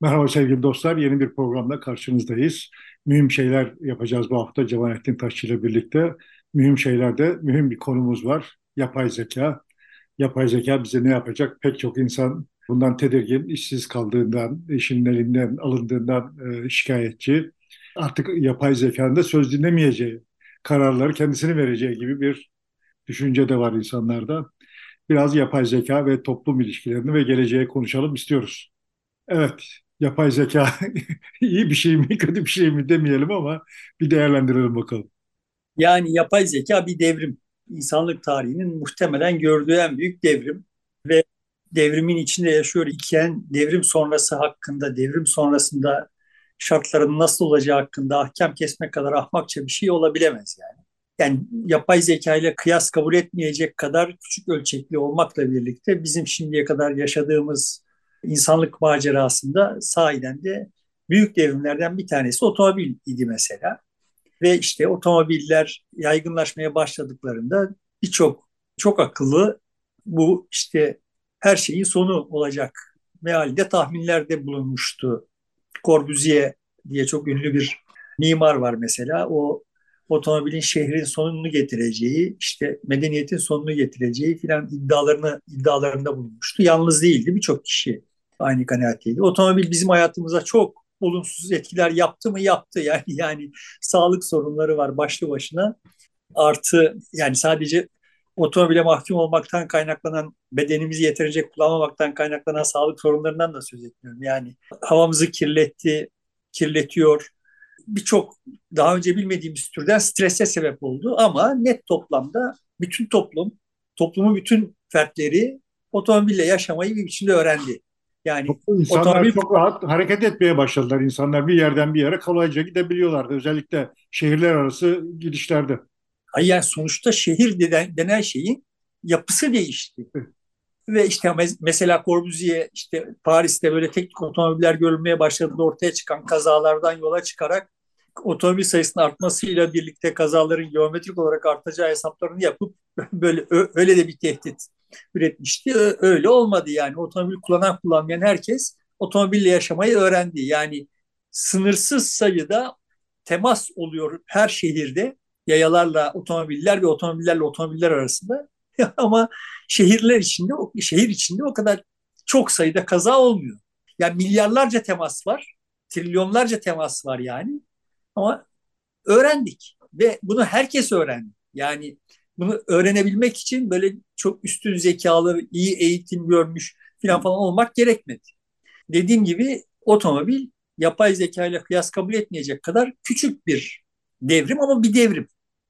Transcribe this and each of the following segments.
Merhaba sevgili dostlar, yeni bir programda karşınızdayız. Mühim şeyler yapacağız bu hafta Cemalettin Taşçı ile birlikte. Mühim şeylerde mühim bir konumuz var. Yapay zeka. Yapay zeka bize ne yapacak? Pek çok insan bundan tedirgin, işsiz kaldığından, işinin elinden alındığından e, şikayetçi. Artık yapay zekanın da söz dinlemeyeceği, kararları kendisini vereceği gibi bir düşünce de var insanlarda. Biraz yapay zeka ve toplum ilişkilerini ve geleceği konuşalım istiyoruz. Evet, yapay zeka iyi bir şey mi, kötü bir şey mi demeyelim ama bir değerlendirelim bakalım. Yani yapay zeka bir devrim. İnsanlık tarihinin muhtemelen gördüğü en büyük devrim ve devrimin içinde yaşıyor iken devrim sonrası hakkında, devrim sonrasında şartların nasıl olacağı hakkında ahkam kesmek kadar ahmakça bir şey olabilemez yani. Yani yapay zeka ile kıyas kabul etmeyecek kadar küçük ölçekli olmakla birlikte bizim şimdiye kadar yaşadığımız insanlık macerasında sahiden de büyük devrimlerden bir tanesi otomobil idi mesela. Ve işte otomobiller yaygınlaşmaya başladıklarında birçok çok akıllı bu işte her şeyin sonu olacak mealinde tahminlerde bulunmuştu. Corbusier diye çok ünlü bir mimar var mesela. O otomobilin şehrin sonunu getireceği, işte medeniyetin sonunu getireceği filan iddialarını iddialarında bulunmuştu. Yalnız değildi, birçok kişi aynı kanaatteydi. Otomobil bizim hayatımıza çok olumsuz etkiler yaptı mı yaptı yani yani sağlık sorunları var başlı başına artı yani sadece otomobile mahkum olmaktan kaynaklanan bedenimizi yeterince kullanmamaktan kaynaklanan sağlık sorunlarından da söz etmiyorum. Yani havamızı kirletti, kirletiyor. Birçok daha önce bilmediğimiz türden strese sebep oldu ama net toplamda bütün toplum, toplumun bütün fertleri otomobille yaşamayı bir biçimde öğrendi. Yani İnsanlar otomobil... çok rahat hareket etmeye başladılar. İnsanlar bir yerden bir yere kolayca gidebiliyorlardı. Özellikle şehirler arası gidişlerde. Hayır yani sonuçta şehir denen, denen şeyin yapısı değişti. Ve işte mesela Corbusier işte Paris'te böyle teknik otomobiller görülmeye başladığında ortaya çıkan kazalardan yola çıkarak otomobil sayısının artmasıyla birlikte kazaların geometrik olarak artacağı hesaplarını yapıp böyle öyle de bir tehdit üretmişti. Öyle olmadı yani. Otomobil kullanan kullanmayan herkes otomobille yaşamayı öğrendi. Yani sınırsız sayıda temas oluyor her şehirde yayalarla otomobiller ve otomobillerle otomobiller arasında. Ama şehirler içinde, şehir içinde o kadar çok sayıda kaza olmuyor. Yani milyarlarca temas var, trilyonlarca temas var yani. Ama öğrendik ve bunu herkes öğrendi. Yani bunu öğrenebilmek için böyle çok üstün zekalı, iyi eğitim görmüş falan falan olmak gerekmedi. Dediğim gibi otomobil yapay zeka ile kıyas kabul etmeyecek kadar küçük bir devrim ama bir devrim.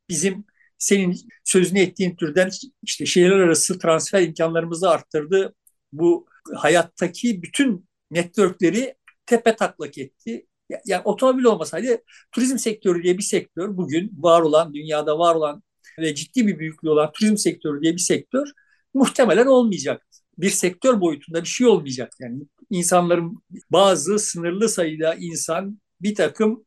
Bizim senin sözünü ettiğin türden işte şehirler arası transfer imkanlarımızı arttırdı. Bu hayattaki bütün networkleri tepe taklak etti. Yani otomobil olmasaydı turizm sektörü diye bir sektör bugün var olan, dünyada var olan ve ciddi bir büyüklüğü olan turizm sektörü diye bir sektör muhtemelen olmayacak. Bir sektör boyutunda bir şey olmayacak. Yani insanların bazı sınırlı sayıda insan bir takım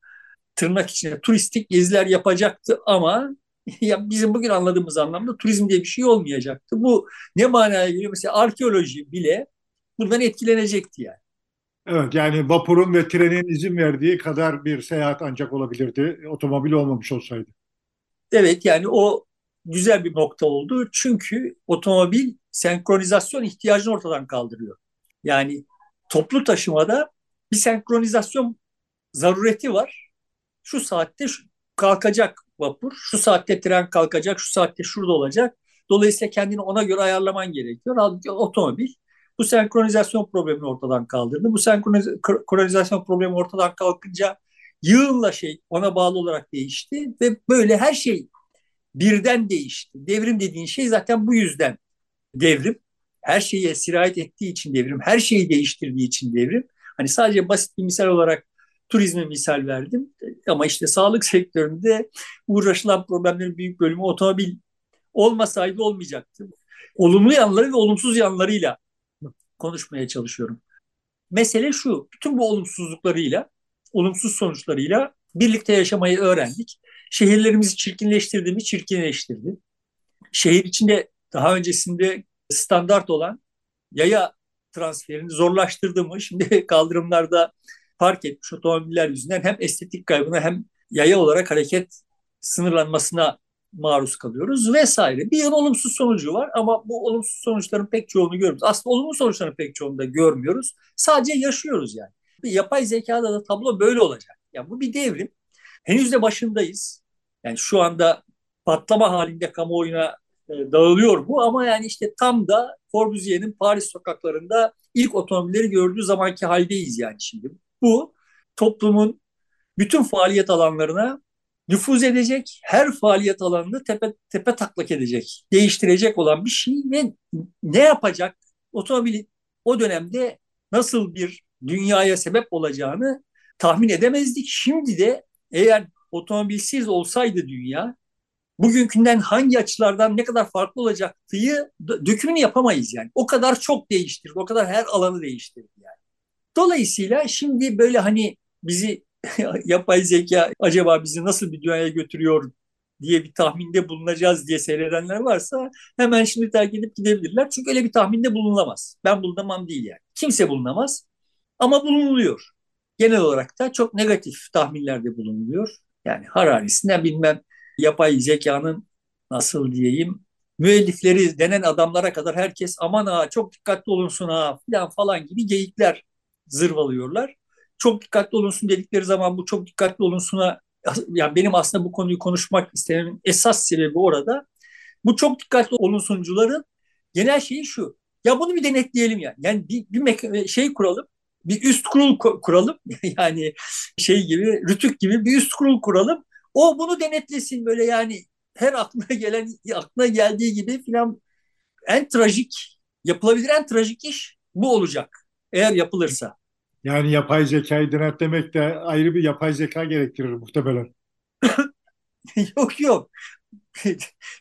tırnak içinde turistik geziler yapacaktı ama ya bizim bugün anladığımız anlamda turizm diye bir şey olmayacaktı. Bu ne manaya geliyor? Mesela arkeoloji bile bundan etkilenecekti yani. Evet yani vapurun ve trenin izin verdiği kadar bir seyahat ancak olabilirdi otomobil olmamış olsaydı. Evet yani o güzel bir nokta oldu. Çünkü otomobil senkronizasyon ihtiyacını ortadan kaldırıyor. Yani toplu taşımada bir senkronizasyon zarureti var. Şu saatte kalkacak vapur, şu saatte tren kalkacak, şu saatte şurada olacak. Dolayısıyla kendini ona göre ayarlaman gerekiyor. Halbuki otomobil bu senkronizasyon problemini ortadan kaldırdı. Bu senkronizasyon problemi ortadan kalkınca yığınla şey ona bağlı olarak değişti ve böyle her şey birden değişti. Devrim dediğin şey zaten bu yüzden devrim. Her şeye sirayet ettiği için devrim, her şeyi değiştirdiği için devrim. Hani sadece basit bir misal olarak turizme misal verdim. Ama işte sağlık sektöründe uğraşılan problemlerin büyük bölümü otomobil olmasaydı olmayacaktı. Olumlu yanları ve olumsuz yanlarıyla konuşmaya çalışıyorum. Mesele şu, bütün bu olumsuzluklarıyla olumsuz sonuçlarıyla birlikte yaşamayı öğrendik. Şehirlerimizi çirkinleştirdi mi? Çirkinleştirdi. Şehir içinde daha öncesinde standart olan yaya transferini zorlaştırdı mı? Şimdi kaldırımlarda park etmiş otomobiller yüzünden hem estetik kaybına hem yaya olarak hareket sınırlanmasına maruz kalıyoruz vesaire. Bir yıl olumsuz sonucu var ama bu olumsuz sonuçların pek çoğunu görüyoruz. Aslında olumlu sonuçların pek çoğunu da görmüyoruz. Sadece yaşıyoruz yani. Yapay zekada da tablo böyle olacak. Yani bu bir devrim. Henüz de başındayız. Yani şu anda patlama halinde kamuoyuna e, dağılıyor bu ama yani işte tam da Corbusier'in Paris sokaklarında ilk otomobilleri gördüğü zamanki haldeyiz yani şimdi. Bu toplumun bütün faaliyet alanlarına nüfuz edecek, her faaliyet alanını tepe, tepe taklak edecek, değiştirecek olan bir şey ve ne yapacak? Otomobil o dönemde nasıl bir dünyaya sebep olacağını tahmin edemezdik. Şimdi de eğer otomobilsiz olsaydı dünya bugünkünden hangi açılardan ne kadar farklı olacaktığı dökümünü yapamayız yani. O kadar çok değiştirdi, o kadar her alanı değiştirdi yani. Dolayısıyla şimdi böyle hani bizi yapay zeka acaba bizi nasıl bir dünyaya götürüyor diye bir tahminde bulunacağız diye seyredenler varsa hemen şimdi terk edip gidebilirler. Çünkü öyle bir tahminde bulunamaz. Ben bulunamam değil yani. Kimse bulunamaz ama bulunuluyor. Genel olarak da çok negatif tahminlerde bulunuluyor. Yani Harari'sinden bilmem yapay zekanın nasıl diyeyim müellifleri denen adamlara kadar herkes aman ha çok dikkatli olunsun ha falan falan gibi geyikler zırvalıyorlar. Çok dikkatli olunsun dedikleri zaman bu çok dikkatli olunsuna yani benim aslında bu konuyu konuşmak istememin esas sebebi orada. Bu çok dikkatli olunsuncuların genel şeyi şu. Ya bunu bir denetleyelim yani. Yani bir, bir şey kuralım. Bir üst kurul kuralım. yani şey gibi, rütük gibi bir üst kurul kuralım. O bunu denetlesin böyle yani her aklına gelen aklına geldiği gibi filan en trajik yapılabilir en trajik iş bu olacak eğer yapılırsa. Yani yapay zekayı denetlemek de ayrı bir yapay zeka gerektirir muhtemelen. yok yok.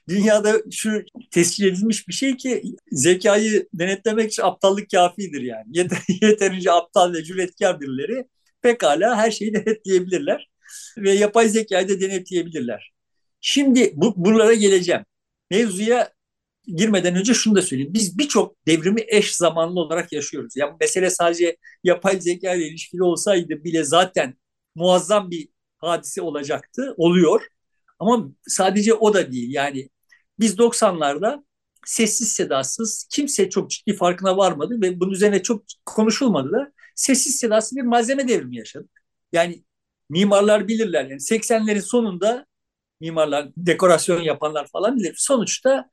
Dünyada şu tescil edilmiş bir şey ki zekayı denetlemek için aptallık kafidir yani. Yeter, yeterince aptal ve cüretkar birileri pekala her şeyi denetleyebilirler ve yapay zekayı da denetleyebilirler. Şimdi bu, buralara geleceğim. Mevzuya girmeden önce şunu da söyleyeyim. Biz birçok devrimi eş zamanlı olarak yaşıyoruz. Yani mesele sadece yapay zeka ile ilişkili olsaydı bile zaten muazzam bir hadise olacaktı. Oluyor. Ama sadece o da değil. Yani biz 90'larda sessiz sedasız kimse çok ciddi farkına varmadı ve bunun üzerine çok konuşulmadı da sessiz sedasız bir malzeme devrimi yaşadık. Yani mimarlar bilirler yani 80'lerin sonunda mimarlar, dekorasyon yapanlar falan bilir. Sonuçta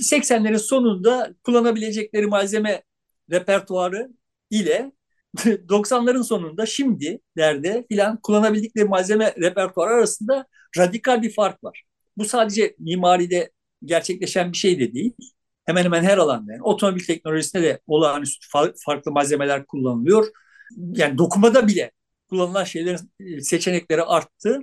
80'lerin sonunda kullanabilecekleri malzeme repertuarı ile 90'ların sonunda şimdi derde filan kullanabildikleri malzeme repertuarı arasında radikal bir fark var. Bu sadece mimaride gerçekleşen bir şey de değil. Hemen hemen her alanda. Yani otomobil teknolojisinde de olağanüstü farklı malzemeler kullanılıyor. Yani dokumada bile kullanılan şeylerin e, seçenekleri arttı.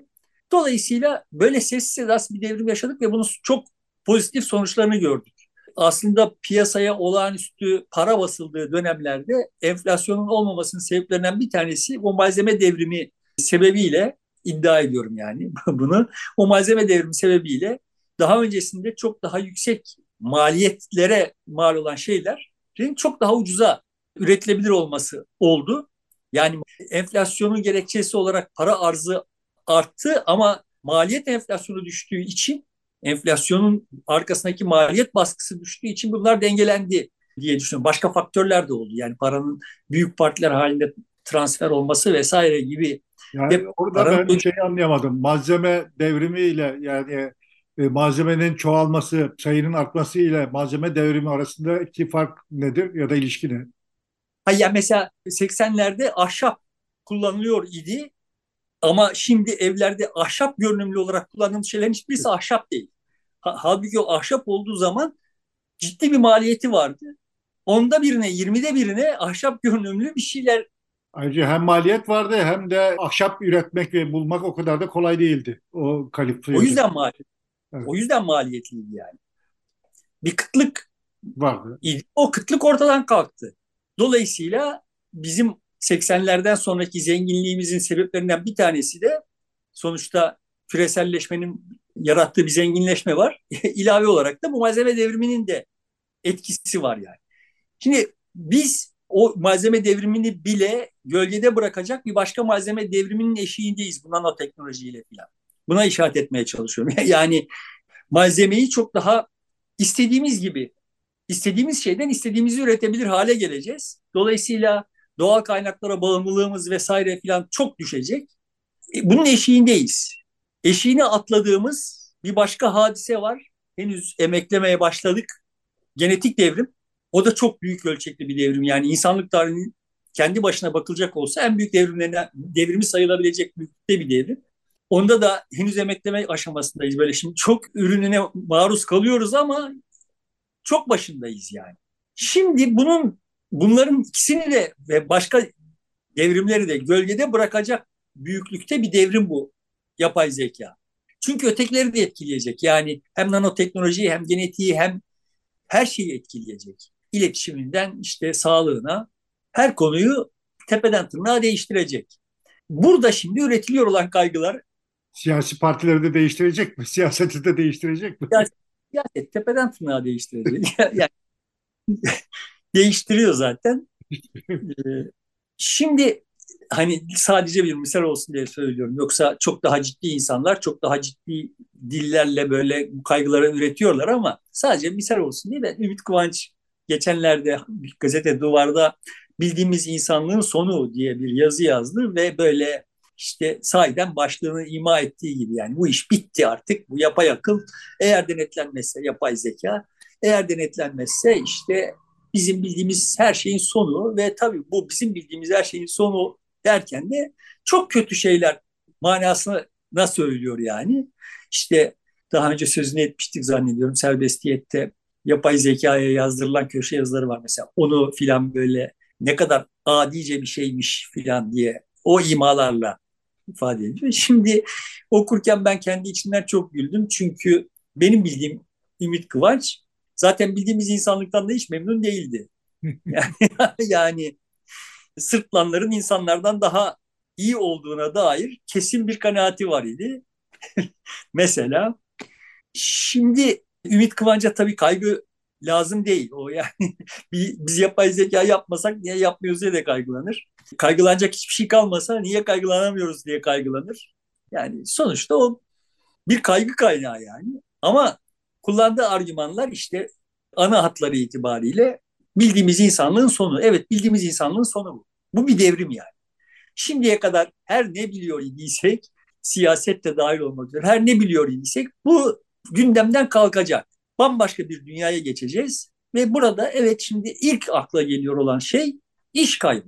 Dolayısıyla böyle sessiz sedasız bir devrim yaşadık ve bunun çok pozitif sonuçlarını gördük. Aslında piyasaya olağanüstü para basıldığı dönemlerde enflasyonun olmamasının sebeplerinden bir tanesi o malzeme devrimi sebebiyle iddia ediyorum yani bunu. O malzeme devrimi sebebiyle daha öncesinde çok daha yüksek maliyetlere mal olan şeylerin çok daha ucuza üretilebilir olması oldu. Yani enflasyonun gerekçesi olarak para arzı arttı ama maliyet enflasyonu düştüğü için enflasyonun arkasındaki maliyet baskısı düştüğü için bunlar dengelendi diye düşünüyorum. Başka faktörler de oldu. Yani paranın büyük partiler halinde transfer olması vesaire gibi. Yani Ve orada paranın... ben bir şey anlayamadım. Malzeme devrimiyle yani e, malzemenin çoğalması, sayının artması ile malzeme devrimi arasındaki fark nedir ya da ilişki ne? Ha ya mesela 80'lerde ahşap kullanılıyor idi ama şimdi evlerde ahşap görünümlü olarak kullandığımız şeylerin hiçbirisi ahşap değil. Halbuki o ahşap olduğu zaman ciddi bir maliyeti vardı. Onda birine, yirmide birine ahşap görünümlü bir şeyler Ayrıca hem maliyet vardı hem de ahşap üretmek ve bulmak o kadar da kolay değildi. O kalifiye. O yüzden maliyet. Evet. O yüzden maliyetliydi yani. Bir kıtlık vardı. O kıtlık ortadan kalktı. Dolayısıyla bizim 80'lerden sonraki zenginliğimizin sebeplerinden bir tanesi de sonuçta küreselleşmenin yarattığı bir zenginleşme var. İlave olarak da bu malzeme devriminin de etkisi var yani. Şimdi biz o malzeme devrimini bile gölgede bırakacak bir başka malzeme devriminin eşiğindeyiz bu nanoteknolojiyle falan. Buna işaret etmeye çalışıyorum. yani malzemeyi çok daha istediğimiz gibi, istediğimiz şeyden istediğimizi üretebilir hale geleceğiz. Dolayısıyla doğal kaynaklara bağımlılığımız vesaire falan çok düşecek. E, bunun eşiğindeyiz. Eşiğini atladığımız bir başka hadise var. Henüz emeklemeye başladık. Genetik devrim. O da çok büyük ölçekli bir devrim. Yani insanlık tarihinin kendi başına bakılacak olsa en büyük devrimlerine devrimi sayılabilecek büyüklükte bir devrim. Onda da henüz emekleme aşamasındayız böyle. Şimdi çok ürününe maruz kalıyoruz ama çok başındayız yani. Şimdi bunun bunların ikisini de ve başka devrimleri de gölgede bırakacak büyüklükte bir devrim bu yapay zeka. Çünkü ötekileri de etkileyecek. Yani hem nanoteknolojiyi hem genetiği hem her şeyi etkileyecek. İletişiminden işte sağlığına her konuyu tepeden tırnağa değiştirecek. Burada şimdi üretiliyor olan kaygılar Siyasi partileri de değiştirecek mi? Siyaseti de değiştirecek mi? Siyaset, siyaset tepeden tırnağa değiştirecek. yani, değiştiriyor zaten. Ee, şimdi hani sadece bir misal olsun diye söylüyorum. Yoksa çok daha ciddi insanlar çok daha ciddi dillerle böyle bu kaygıları üretiyorlar ama sadece misal olsun diye ben Ümit Kıvanç geçenlerde gazete duvarda bildiğimiz insanlığın sonu diye bir yazı yazdı ve böyle işte sahiden başlığını ima ettiği gibi yani bu iş bitti artık. Bu yapay akıl eğer denetlenmezse yapay zeka eğer denetlenmezse işte bizim bildiğimiz her şeyin sonu ve tabii bu bizim bildiğimiz her şeyin sonu derken de çok kötü şeyler manasına söylüyor yani. İşte daha önce sözünü etmiştik zannediyorum serbestiyette yapay zekaya yazdırılan köşe yazıları var mesela. Onu filan böyle ne kadar adice bir şeymiş filan diye o imalarla ifade ediyor. Şimdi okurken ben kendi içimden çok güldüm. Çünkü benim bildiğim Ümit Kıvanç zaten bildiğimiz insanlıktan da hiç memnun değildi. Yani, yani Sırtlanların insanlardan daha iyi olduğuna dair kesin bir kanaati var idi. Mesela şimdi Ümit Kıvanç'a tabii kaygı lazım değil. O yani biz yapay zeka yapmasak niye yapmıyoruz diye de kaygılanır. Kaygılanacak hiçbir şey kalmasa niye kaygılanamıyoruz diye kaygılanır. Yani sonuçta o bir kaygı kaynağı yani. Ama kullandığı argümanlar işte ana hatları itibariyle bildiğimiz insanlığın sonu. Evet bildiğimiz insanlığın sonu bu. Bu bir devrim yani. Şimdiye kadar her ne biliyor idiysek, siyasette dahil olmak üzere her ne biliyor idiysek bu gündemden kalkacak. Bambaşka bir dünyaya geçeceğiz ve burada evet şimdi ilk akla geliyor olan şey iş kaybı.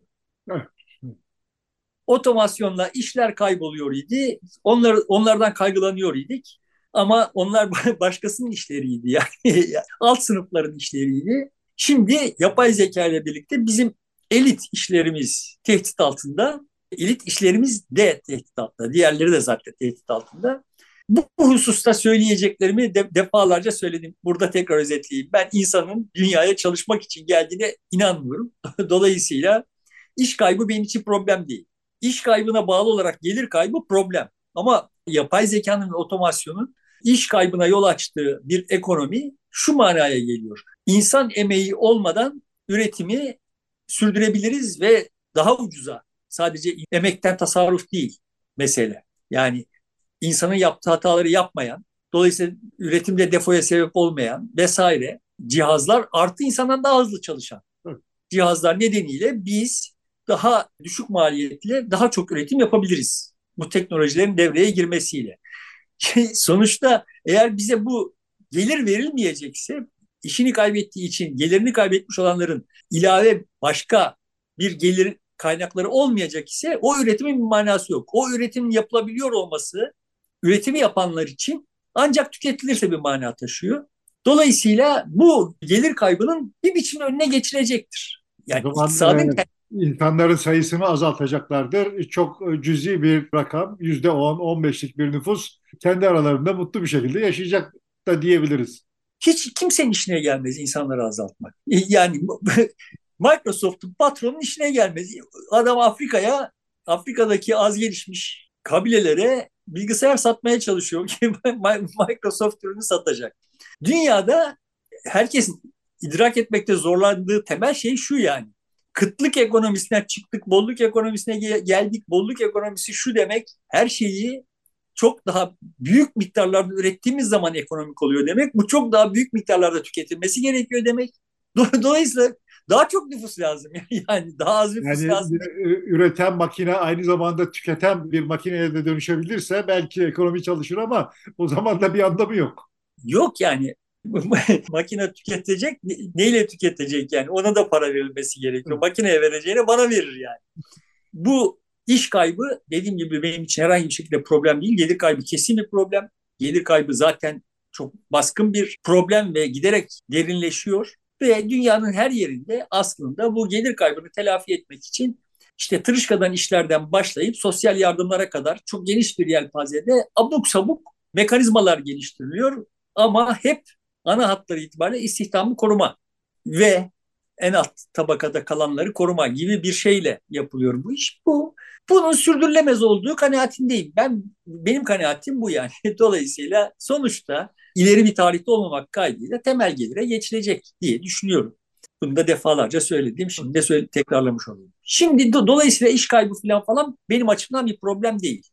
Otomasyonla işler kayboluyor idi. Onlar, onlardan kaygılanıyor idik. Ama onlar başkasının işleriydi yani alt sınıfların işleriydi. Şimdi yapay zeka ile birlikte bizim elit işlerimiz tehdit altında, elit işlerimiz de tehdit altında. Diğerleri de zaten tehdit altında. Bu, hususta söyleyeceklerimi de, defalarca söyledim. Burada tekrar özetleyeyim. Ben insanın dünyaya çalışmak için geldiğine inanmıyorum. Dolayısıyla iş kaybı benim için problem değil. İş kaybına bağlı olarak gelir kaybı problem. Ama yapay zekanın ve otomasyonun iş kaybına yol açtığı bir ekonomi şu manaya geliyor. İnsan emeği olmadan üretimi sürdürebiliriz ve daha ucuza sadece emekten tasarruf değil mesele. Yani insanın yaptığı hataları yapmayan, dolayısıyla üretimde defoya sebep olmayan vesaire cihazlar artı insandan daha hızlı çalışan cihazlar nedeniyle biz daha düşük maliyetle daha çok üretim yapabiliriz. Bu teknolojilerin devreye girmesiyle. Sonuçta eğer bize bu gelir verilmeyecekse işini kaybettiği için gelirini kaybetmiş olanların ilave başka bir gelir kaynakları olmayacak ise o üretimin bir manası yok. O üretimin yapılabiliyor olması üretimi yapanlar için ancak tüketilirse bir mana taşıyor. Dolayısıyla bu gelir kaybının bir biçim önüne geçilecektir. Yani iktisadın e, insanların sayısını azaltacaklardır. Çok cüzi bir rakam, yüzde on, on beşlik bir nüfus kendi aralarında mutlu bir şekilde yaşayacak da diyebiliriz hiç kimsenin işine gelmez insanları azaltmak. E, yani Microsoft'un patronun işine gelmez. Adam Afrika'ya, Afrika'daki az gelişmiş kabilelere bilgisayar satmaya çalışıyor ki Microsoft ürünü satacak. Dünyada herkesin idrak etmekte zorlandığı temel şey şu yani. Kıtlık ekonomisinden çıktık, bolluk ekonomisine geldik. Bolluk ekonomisi şu demek, her şeyi çok daha büyük miktarlarda ürettiğimiz zaman ekonomik oluyor demek. Bu çok daha büyük miktarlarda tüketilmesi gerekiyor demek. Dolayısıyla daha çok nüfus lazım. Yani daha az nüfus yani, lazım. Üreten makine aynı zamanda tüketen bir makineye de dönüşebilirse belki ekonomi çalışır ama o zaman da bir anlamı yok. Yok yani makine tüketecek neyle tüketecek yani ona da para verilmesi gerekiyor. Makineye vereceğine bana verir yani. Bu iş kaybı dediğim gibi benim için herhangi bir şekilde problem değil. Gelir kaybı kesin bir problem. Gelir kaybı zaten çok baskın bir problem ve giderek derinleşiyor. Ve dünyanın her yerinde aslında bu gelir kaybını telafi etmek için işte tırışkadan işlerden başlayıp sosyal yardımlara kadar çok geniş bir yelpazede abuk sabuk mekanizmalar geliştiriliyor. Ama hep ana hatları itibariyle istihdamı koruma ve en alt tabakada kalanları koruma gibi bir şeyle yapılıyor bu iş. Bu bunun sürdürülemez olduğu kanaatindeyim. Ben benim kanaatim bu yani. Dolayısıyla sonuçta ileri bir tarihte olmamak kaydıyla temel gelire geçilecek diye düşünüyorum. Bunu da defalarca söyledim. Şimdi de söyle, tekrarlamış olayım. Şimdi do, dolayısıyla iş kaybı falan falan benim açımdan bir problem değil.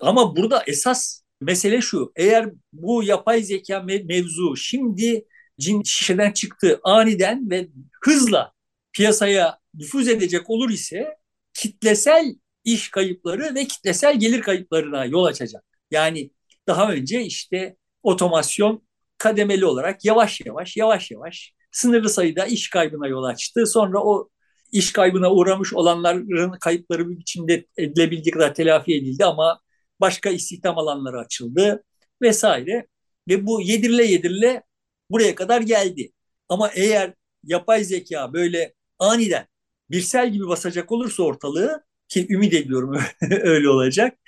Ama burada esas mesele şu. Eğer bu yapay zeka mevzu şimdi cin şişeden çıktı aniden ve hızla piyasaya nüfuz edecek olur ise kitlesel iş kayıpları ve kitlesel gelir kayıplarına yol açacak. Yani daha önce işte otomasyon kademeli olarak yavaş yavaş yavaş yavaş sınırlı sayıda iş kaybına yol açtı. Sonra o iş kaybına uğramış olanların kayıpları bir biçimde edilebildiği kadar telafi edildi ama başka istihdam alanları açıldı vesaire. Ve bu yedirile yedirile buraya kadar geldi. Ama eğer yapay zeka böyle aniden birsel gibi basacak olursa ortalığı ki ümit ediyorum öyle olacak.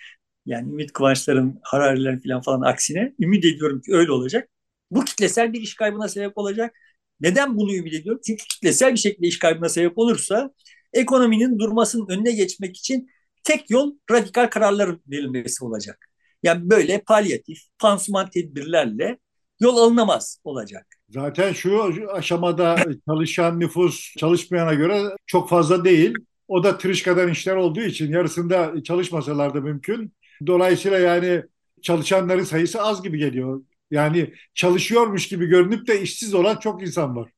Yani Ümit Kıvançların, Hararilerin falan falan aksine ümit ediyorum ki öyle olacak. Bu kitlesel bir iş kaybına sebep olacak. Neden bunu ümit ediyorum? Çünkü kitlesel bir şekilde iş kaybına sebep olursa ekonominin durmasının önüne geçmek için tek yol radikal kararların verilmesi olacak. Yani böyle palyatif, pansuman tedbirlerle yol alınamaz olacak. Zaten şu aşamada çalışan nüfus çalışmayana göre çok fazla değil. O da tırışkadan işler olduğu için yarısında çalışmasalar da mümkün. Dolayısıyla yani çalışanların sayısı az gibi geliyor. Yani çalışıyormuş gibi görünüp de işsiz olan çok insan var.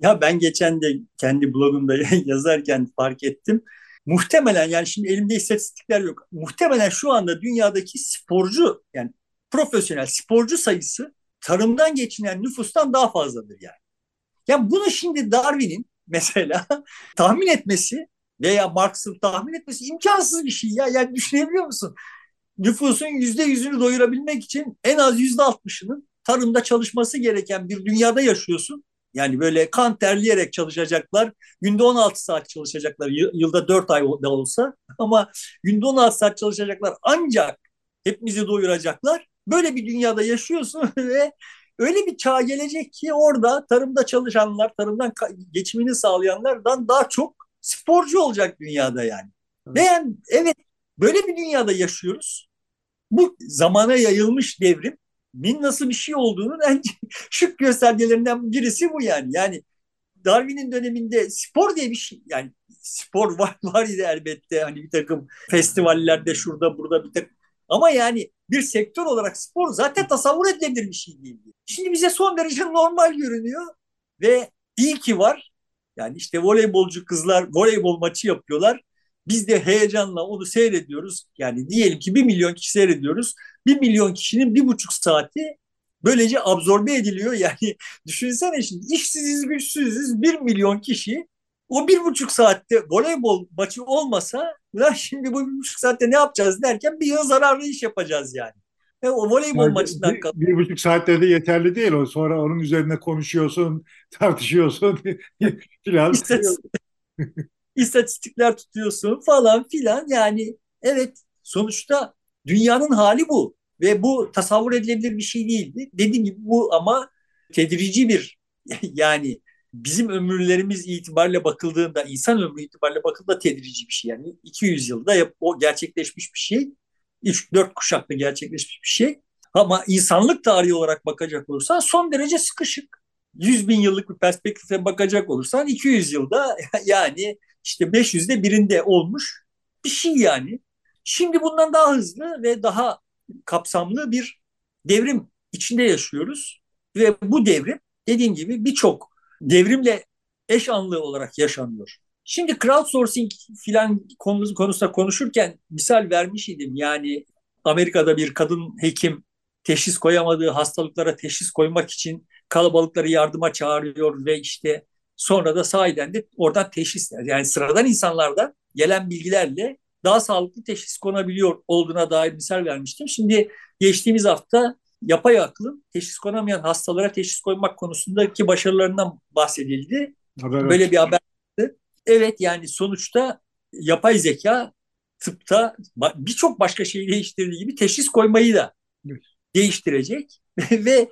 Ya ben geçen de kendi blogumda yazarken fark ettim. Muhtemelen yani şimdi elimde istatistikler yok. Muhtemelen şu anda dünyadaki sporcu yani profesyonel sporcu sayısı tarımdan geçinen nüfustan daha fazladır yani. Yani bunu şimdi Darwin'in mesela tahmin etmesi veya Marx'ın tahmin etmesi imkansız bir şey ya. Yani düşünebiliyor musun? Nüfusun yüzde yüzünü doyurabilmek için en az yüzde altmışının tarımda çalışması gereken bir dünyada yaşıyorsun. Yani böyle kan terleyerek çalışacaklar. Günde 16 saat çalışacaklar. Yılda 4 ay da olsa. Ama günde 16 saat çalışacaklar. Ancak hepimizi doyuracaklar. Böyle bir dünyada yaşıyorsun ve öyle bir çağ gelecek ki orada tarımda çalışanlar, tarımdan geçimini sağlayanlardan daha çok sporcu olacak dünyada yani. Evet. Ve yani evet böyle bir dünyada yaşıyoruz. Bu zamana yayılmış devrim min nasıl bir şey olduğunu en şık göstergelerinden birisi bu yani. Yani Darwin'in döneminde spor diye bir şey yani spor var var idi elbette hani bir takım festivallerde şurada burada bir takım ama yani bir sektör olarak spor zaten tasavvur edilebilir bir şey değil. Şimdi bize son derece normal görünüyor ve iyi ki var. Yani işte voleybolcu kızlar voleybol maçı yapıyorlar. Biz de heyecanla onu seyrediyoruz. Yani diyelim ki bir milyon kişi seyrediyoruz. Bir milyon kişinin bir buçuk saati böylece absorbe ediliyor. Yani düşünsene şimdi işsiziz güçsüzüz bir milyon kişi o bir buçuk saatte voleybol maçı olmasa ulan şimdi bu bir buçuk saatte ne yapacağız derken bir yıl zararlı iş yapacağız yani. E, o voleybol yani maçından bir, bir buçuk saatte de yeterli değil o. Sonra onun üzerine konuşuyorsun, tartışıyorsun filan. İstatistikler tutuyorsun falan filan. Yani evet sonuçta dünyanın hali bu. Ve bu tasavvur edilebilir bir şey değildi. Dediğim gibi bu ama tedrici bir yani bizim ömürlerimiz itibariyle bakıldığında, insan ömrü itibariyle bakıldığında tedrici bir şey. Yani 200 yılda o gerçekleşmiş bir şey. 3-4 kuşakta gerçekleşmiş bir şey. Ama insanlık tarihi olarak bakacak olursan son derece sıkışık. 100 bin yıllık bir perspektife bakacak olursan 200 yılda yani işte 500'de birinde olmuş bir şey yani. Şimdi bundan daha hızlı ve daha kapsamlı bir devrim içinde yaşıyoruz. Ve bu devrim dediğim gibi birçok devrimle eş anlı olarak yaşanıyor. Şimdi crowdsourcing filan konusunda konuşurken misal vermiş idim. Yani Amerika'da bir kadın hekim teşhis koyamadığı hastalıklara teşhis koymak için kalabalıkları yardıma çağırıyor ve işte sonra da sahiden de oradan teşhisler. Yani sıradan insanlarda gelen bilgilerle daha sağlıklı teşhis konabiliyor olduğuna dair misal vermiştim. Şimdi geçtiğimiz hafta yapay aklın teşhis konamayan hastalara teşhis koymak konusundaki başarılarından bahsedildi. Haber Böyle bir haber. Evet yani sonuçta yapay zeka tıpta birçok başka şeyi değiştirdiği gibi teşhis koymayı da değiştirecek ve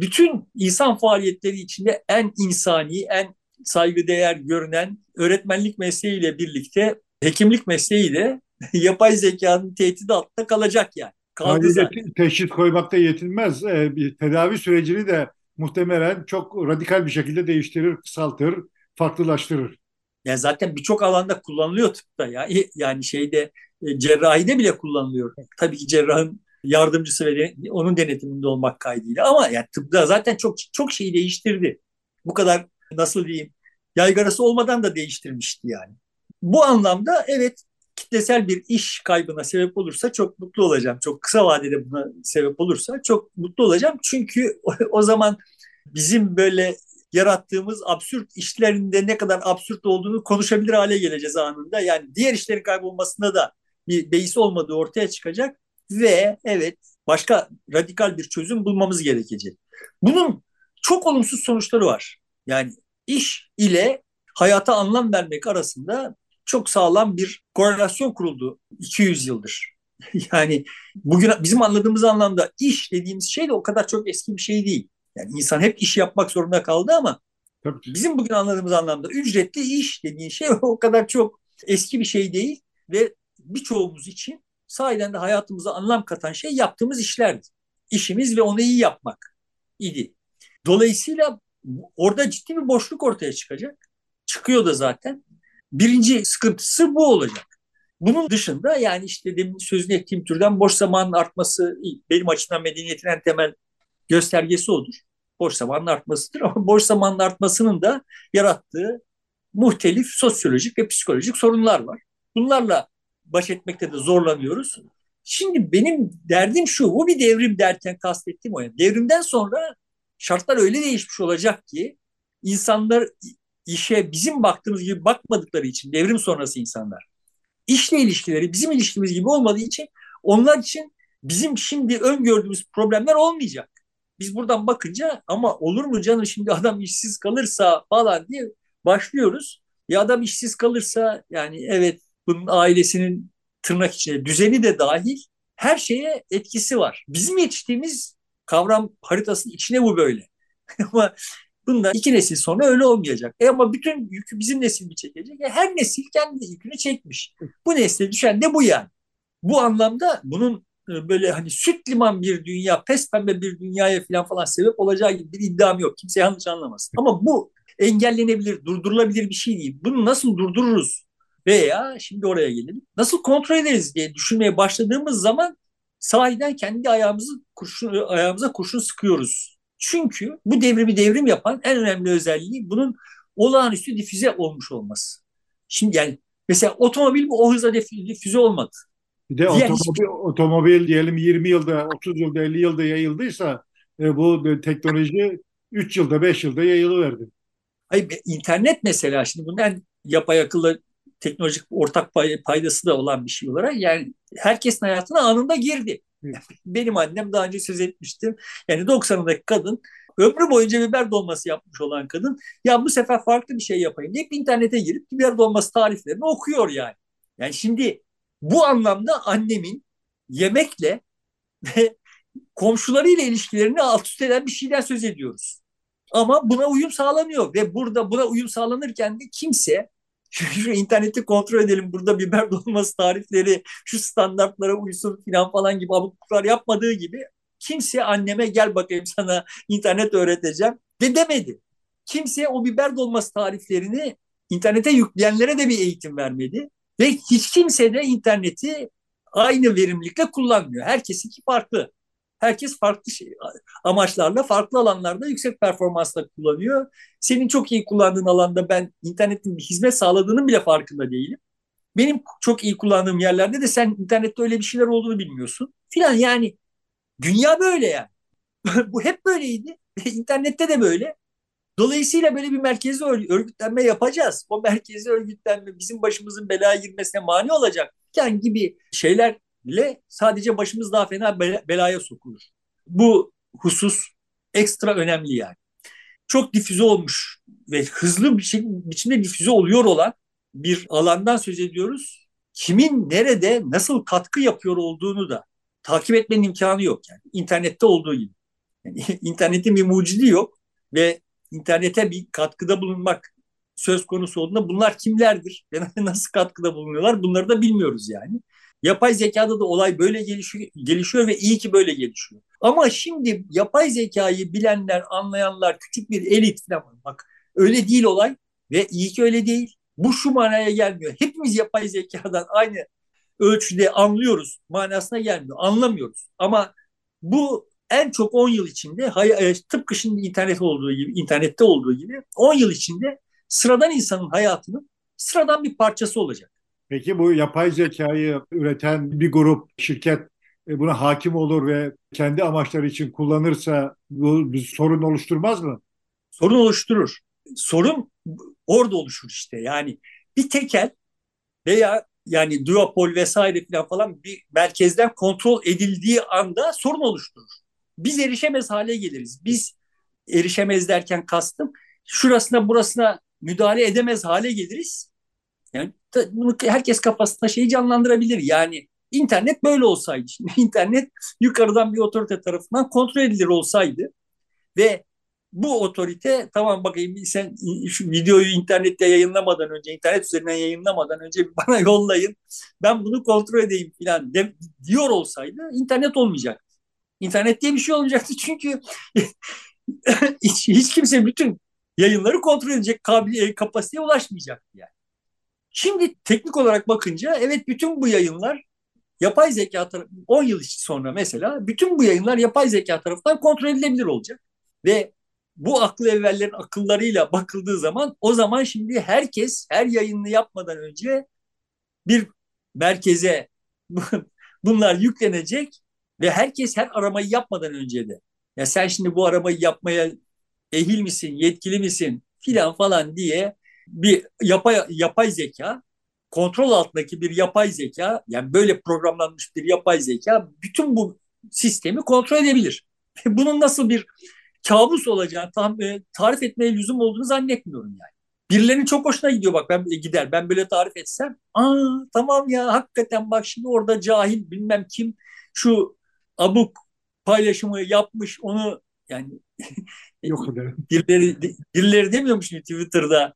bütün insan faaliyetleri içinde en insani, en saygıdeğer görünen öğretmenlik mesleğiyle birlikte hekimlik mesleği de yapay zekanın tehdidi altında kalacak yani. Kaldı zaten. Teşhis koymakta yetinmez. Ee, bir tedavi sürecini de muhtemelen çok radikal bir şekilde değiştirir, kısaltır, farklılaştırır. Yani zaten birçok alanda kullanılıyor tıpta ya. Yani şeyde e, cerrahide bile kullanılıyor. Tabii ki cerrahın yardımcısı ve onun denetiminde olmak kaydıyla ama yani tıpta zaten çok çok şeyi değiştirdi. Bu kadar nasıl diyeyim yaygarası olmadan da değiştirmişti yani. Bu anlamda evet kitlesel bir iş kaybına sebep olursa çok mutlu olacağım. Çok kısa vadede buna sebep olursa çok mutlu olacağım. Çünkü o, zaman bizim böyle yarattığımız absürt işlerinde ne kadar absürt olduğunu konuşabilir hale geleceğiz anında. Yani diğer işlerin kaybolmasında da bir beis olmadığı ortaya çıkacak ve evet başka radikal bir çözüm bulmamız gerekecek. Bunun çok olumsuz sonuçları var. Yani iş ile hayata anlam vermek arasında çok sağlam bir korelasyon kuruldu 200 yıldır. yani bugün bizim anladığımız anlamda iş dediğimiz şey de o kadar çok eski bir şey değil. Yani insan hep iş yapmak zorunda kaldı ama bizim bugün anladığımız anlamda ücretli iş dediğin şey o kadar çok eski bir şey değil ve birçoğumuz için sahiden de hayatımıza anlam katan şey yaptığımız işlerdi. İşimiz ve onu iyi yapmak idi. Dolayısıyla orada ciddi bir boşluk ortaya çıkacak. Çıkıyor da zaten. Birinci sıkıntısı bu olacak. Bunun dışında yani işte demin sözünü ettiğim türden boş zamanın artması benim açımdan medeniyetin en temel göstergesi odur. Boş zamanın artmasıdır ama boş zamanın artmasının da yarattığı muhtelif sosyolojik ve psikolojik sorunlar var. Bunlarla baş etmekte de zorlanıyoruz. Şimdi benim derdim şu, bu bir devrim derken kastettiğim o. Devrimden sonra şartlar öyle değişmiş olacak ki insanlar işe bizim baktığımız gibi bakmadıkları için devrim sonrası insanlar işle ilişkileri bizim ilişkimiz gibi olmadığı için onlar için bizim şimdi öngördüğümüz problemler olmayacak. Biz buradan bakınca ama olur mu canım şimdi adam işsiz kalırsa falan diye başlıyoruz. Ya adam işsiz kalırsa yani evet bunun ailesinin tırnak içinde düzeni de dahil her şeye etkisi var. Bizim yetiştiğimiz kavram haritasının içine bu böyle. ama bunda iki nesil sonra öyle olmayacak. E ama bütün yükü bizim nesil mi çekecek? E her nesil kendi yükünü çekmiş. Bu nesle düşen de bu yani. Bu anlamda bunun e, böyle hani süt liman bir dünya, pes pembe bir dünyaya falan falan sebep olacağı gibi bir iddiam yok. Kimse yanlış anlamasın. Ama bu engellenebilir, durdurulabilir bir şey değil. Bunu nasıl durdururuz? Veya şimdi oraya gelelim. Nasıl kontrol ederiz diye düşünmeye başladığımız zaman sahiden kendi ayağımızı kurşun, ayağımıza kurşun sıkıyoruz. Çünkü bu devrimi devrim yapan en önemli özelliği bunun olağanüstü difüze olmuş olması. Şimdi yani mesela otomobil bu o hızla difüze olmadı. Bir de otomobil, hiçbir... otomobil diyelim 20 yılda, 30 yılda, 50 yılda yayıldıysa e, bu teknoloji 3 yılda, 5 yılda yayılıverdi. Hayır, internet mesela şimdi bunun en yapay akıllı teknolojik ortak pay, paydası da olan bir şey olarak yani herkesin hayatına anında girdi. Benim annem daha önce söz etmiştim. Yani 90'ındaki kadın ömrü boyunca biber dolması yapmış olan kadın ya bu sefer farklı bir şey yapayım deyip internete girip biber dolması tariflerini okuyor yani. Yani şimdi bu anlamda annemin yemekle ve komşularıyla ilişkilerini alt üst eden bir şeyden söz ediyoruz. Ama buna uyum sağlanıyor ve burada buna uyum sağlanırken de kimse şu interneti kontrol edelim burada biber dolması tarifleri şu standartlara uysun falan falan gibi abukluklar yapmadığı gibi kimse anneme gel bakayım sana internet öğreteceğim de demedi. Kimse o biber dolması tariflerini internete yükleyenlere de bir eğitim vermedi. Ve hiç kimse de interneti aynı verimlilikle kullanmıyor. Herkesinki farklı. Herkes farklı şey, amaçlarla, farklı alanlarda yüksek performansla kullanıyor. Senin çok iyi kullandığın alanda ben internetin bir hizmet sağladığının bile farkında değilim. Benim çok iyi kullandığım yerlerde de sen internette öyle bir şeyler olduğunu bilmiyorsun. Filan yani dünya böyle yani. Bu hep böyleydi. İnternette de böyle. Dolayısıyla böyle bir merkezi örgütlenme yapacağız. O merkezi örgütlenme bizim başımızın belaya girmesine mani olacak. Yani gibi şeylerle sadece başımız daha fena belaya sokulur. Bu husus ekstra önemli yani. Çok difüze olmuş ve hızlı bir şey, biçimde difüze oluyor olan bir alandan söz ediyoruz. Kimin nerede nasıl katkı yapıyor olduğunu da takip etmenin imkanı yok yani. İnternette olduğu gibi. Yani internetin bir mucidi yok ve internete bir katkıda bulunmak söz konusu olduğunda bunlar kimlerdir? Nasıl katkıda bulunuyorlar? Bunları da bilmiyoruz yani. Yapay zekada da olay böyle gelişiyor, gelişiyor ve iyi ki böyle gelişiyor. Ama şimdi yapay zekayı bilenler, anlayanlar, küçük bir elit falan bak öyle değil olay ve iyi ki öyle değil. Bu şu manaya gelmiyor. Hepimiz yapay zekadan aynı ölçüde anlıyoruz manasına gelmiyor. Anlamıyoruz. Ama bu en çok 10 yıl içinde e, tıpkı şimdi internet olduğu gibi internette olduğu gibi 10 yıl içinde sıradan insanın hayatının sıradan bir parçası olacak. Peki bu yapay zekayı üreten bir grup şirket e, buna hakim olur ve kendi amaçları için kullanırsa bu bir sorun oluşturmaz mı? Sorun oluşturur. Sorun orada oluşur işte. Yani bir tekel veya yani duopol vesaire falan falan bir merkezden kontrol edildiği anda sorun oluşturur biz erişemez hale geliriz. Biz erişemez derken kastım şurasına burasına müdahale edemez hale geliriz. Yani bunu herkes kafasında şeyi canlandırabilir. Yani internet böyle olsaydı, internet yukarıdan bir otorite tarafından kontrol edilir olsaydı ve bu otorite tamam bakayım sen şu videoyu internette yayınlamadan önce, internet üzerinden yayınlamadan önce bana yollayın. Ben bunu kontrol edeyim falan de, diyor olsaydı internet olmayacak. İnternet diye bir şey olmayacaktı çünkü hiç, hiç kimse bütün yayınları kontrol edecek kabiliyet, kapasiteye ulaşmayacaktı yani. Şimdi teknik olarak bakınca evet bütün bu yayınlar yapay zeka tarafı 10 yıl sonra mesela bütün bu yayınlar yapay zeka tarafından kontrol edilebilir olacak. Ve bu aklı evvellerin akıllarıyla bakıldığı zaman o zaman şimdi herkes her yayınını yapmadan önce bir merkeze bunlar yüklenecek ve herkes her aramayı yapmadan önce de ya sen şimdi bu aramayı yapmaya ehil misin, yetkili misin filan falan diye bir yapay, yapay zeka, kontrol altındaki bir yapay zeka, yani böyle programlanmış bir yapay zeka bütün bu sistemi kontrol edebilir. Bunun nasıl bir kabus olacağını tam, e, tarif etmeye lüzum olduğunu zannetmiyorum yani. Birilerinin çok hoşuna gidiyor bak ben gider ben böyle tarif etsem aa tamam ya hakikaten bak şimdi orada cahil bilmem kim şu abuk paylaşımı yapmış onu yani yok birileri, birileri demiyormuş mu Twitter'da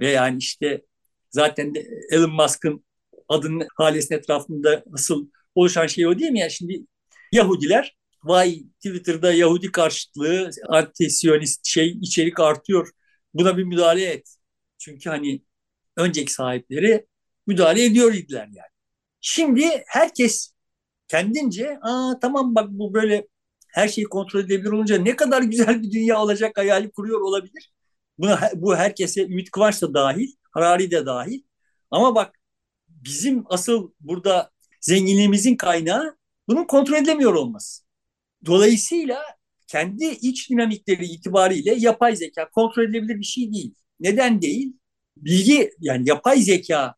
ve yani işte zaten Elon Musk'ın adının halesinin etrafında nasıl oluşan şey o değil mi? Yani şimdi Yahudiler vay Twitter'da Yahudi karşıtlığı anti-Siyonist şey içerik artıyor. Buna bir müdahale et. Çünkü hani önceki sahipleri müdahale ediyor idiler yani. Şimdi herkes kendince aa tamam bak bu böyle her şeyi kontrol edebilir olunca ne kadar güzel bir dünya olacak hayali kuruyor olabilir. Buna, bu herkese Ümit Kıvanç da dahil, Harari de dahil. Ama bak bizim asıl burada zenginliğimizin kaynağı bunun kontrol edilemiyor olması. Dolayısıyla kendi iç dinamikleri itibariyle yapay zeka kontrol edilebilir bir şey değil. Neden değil? Bilgi yani yapay zeka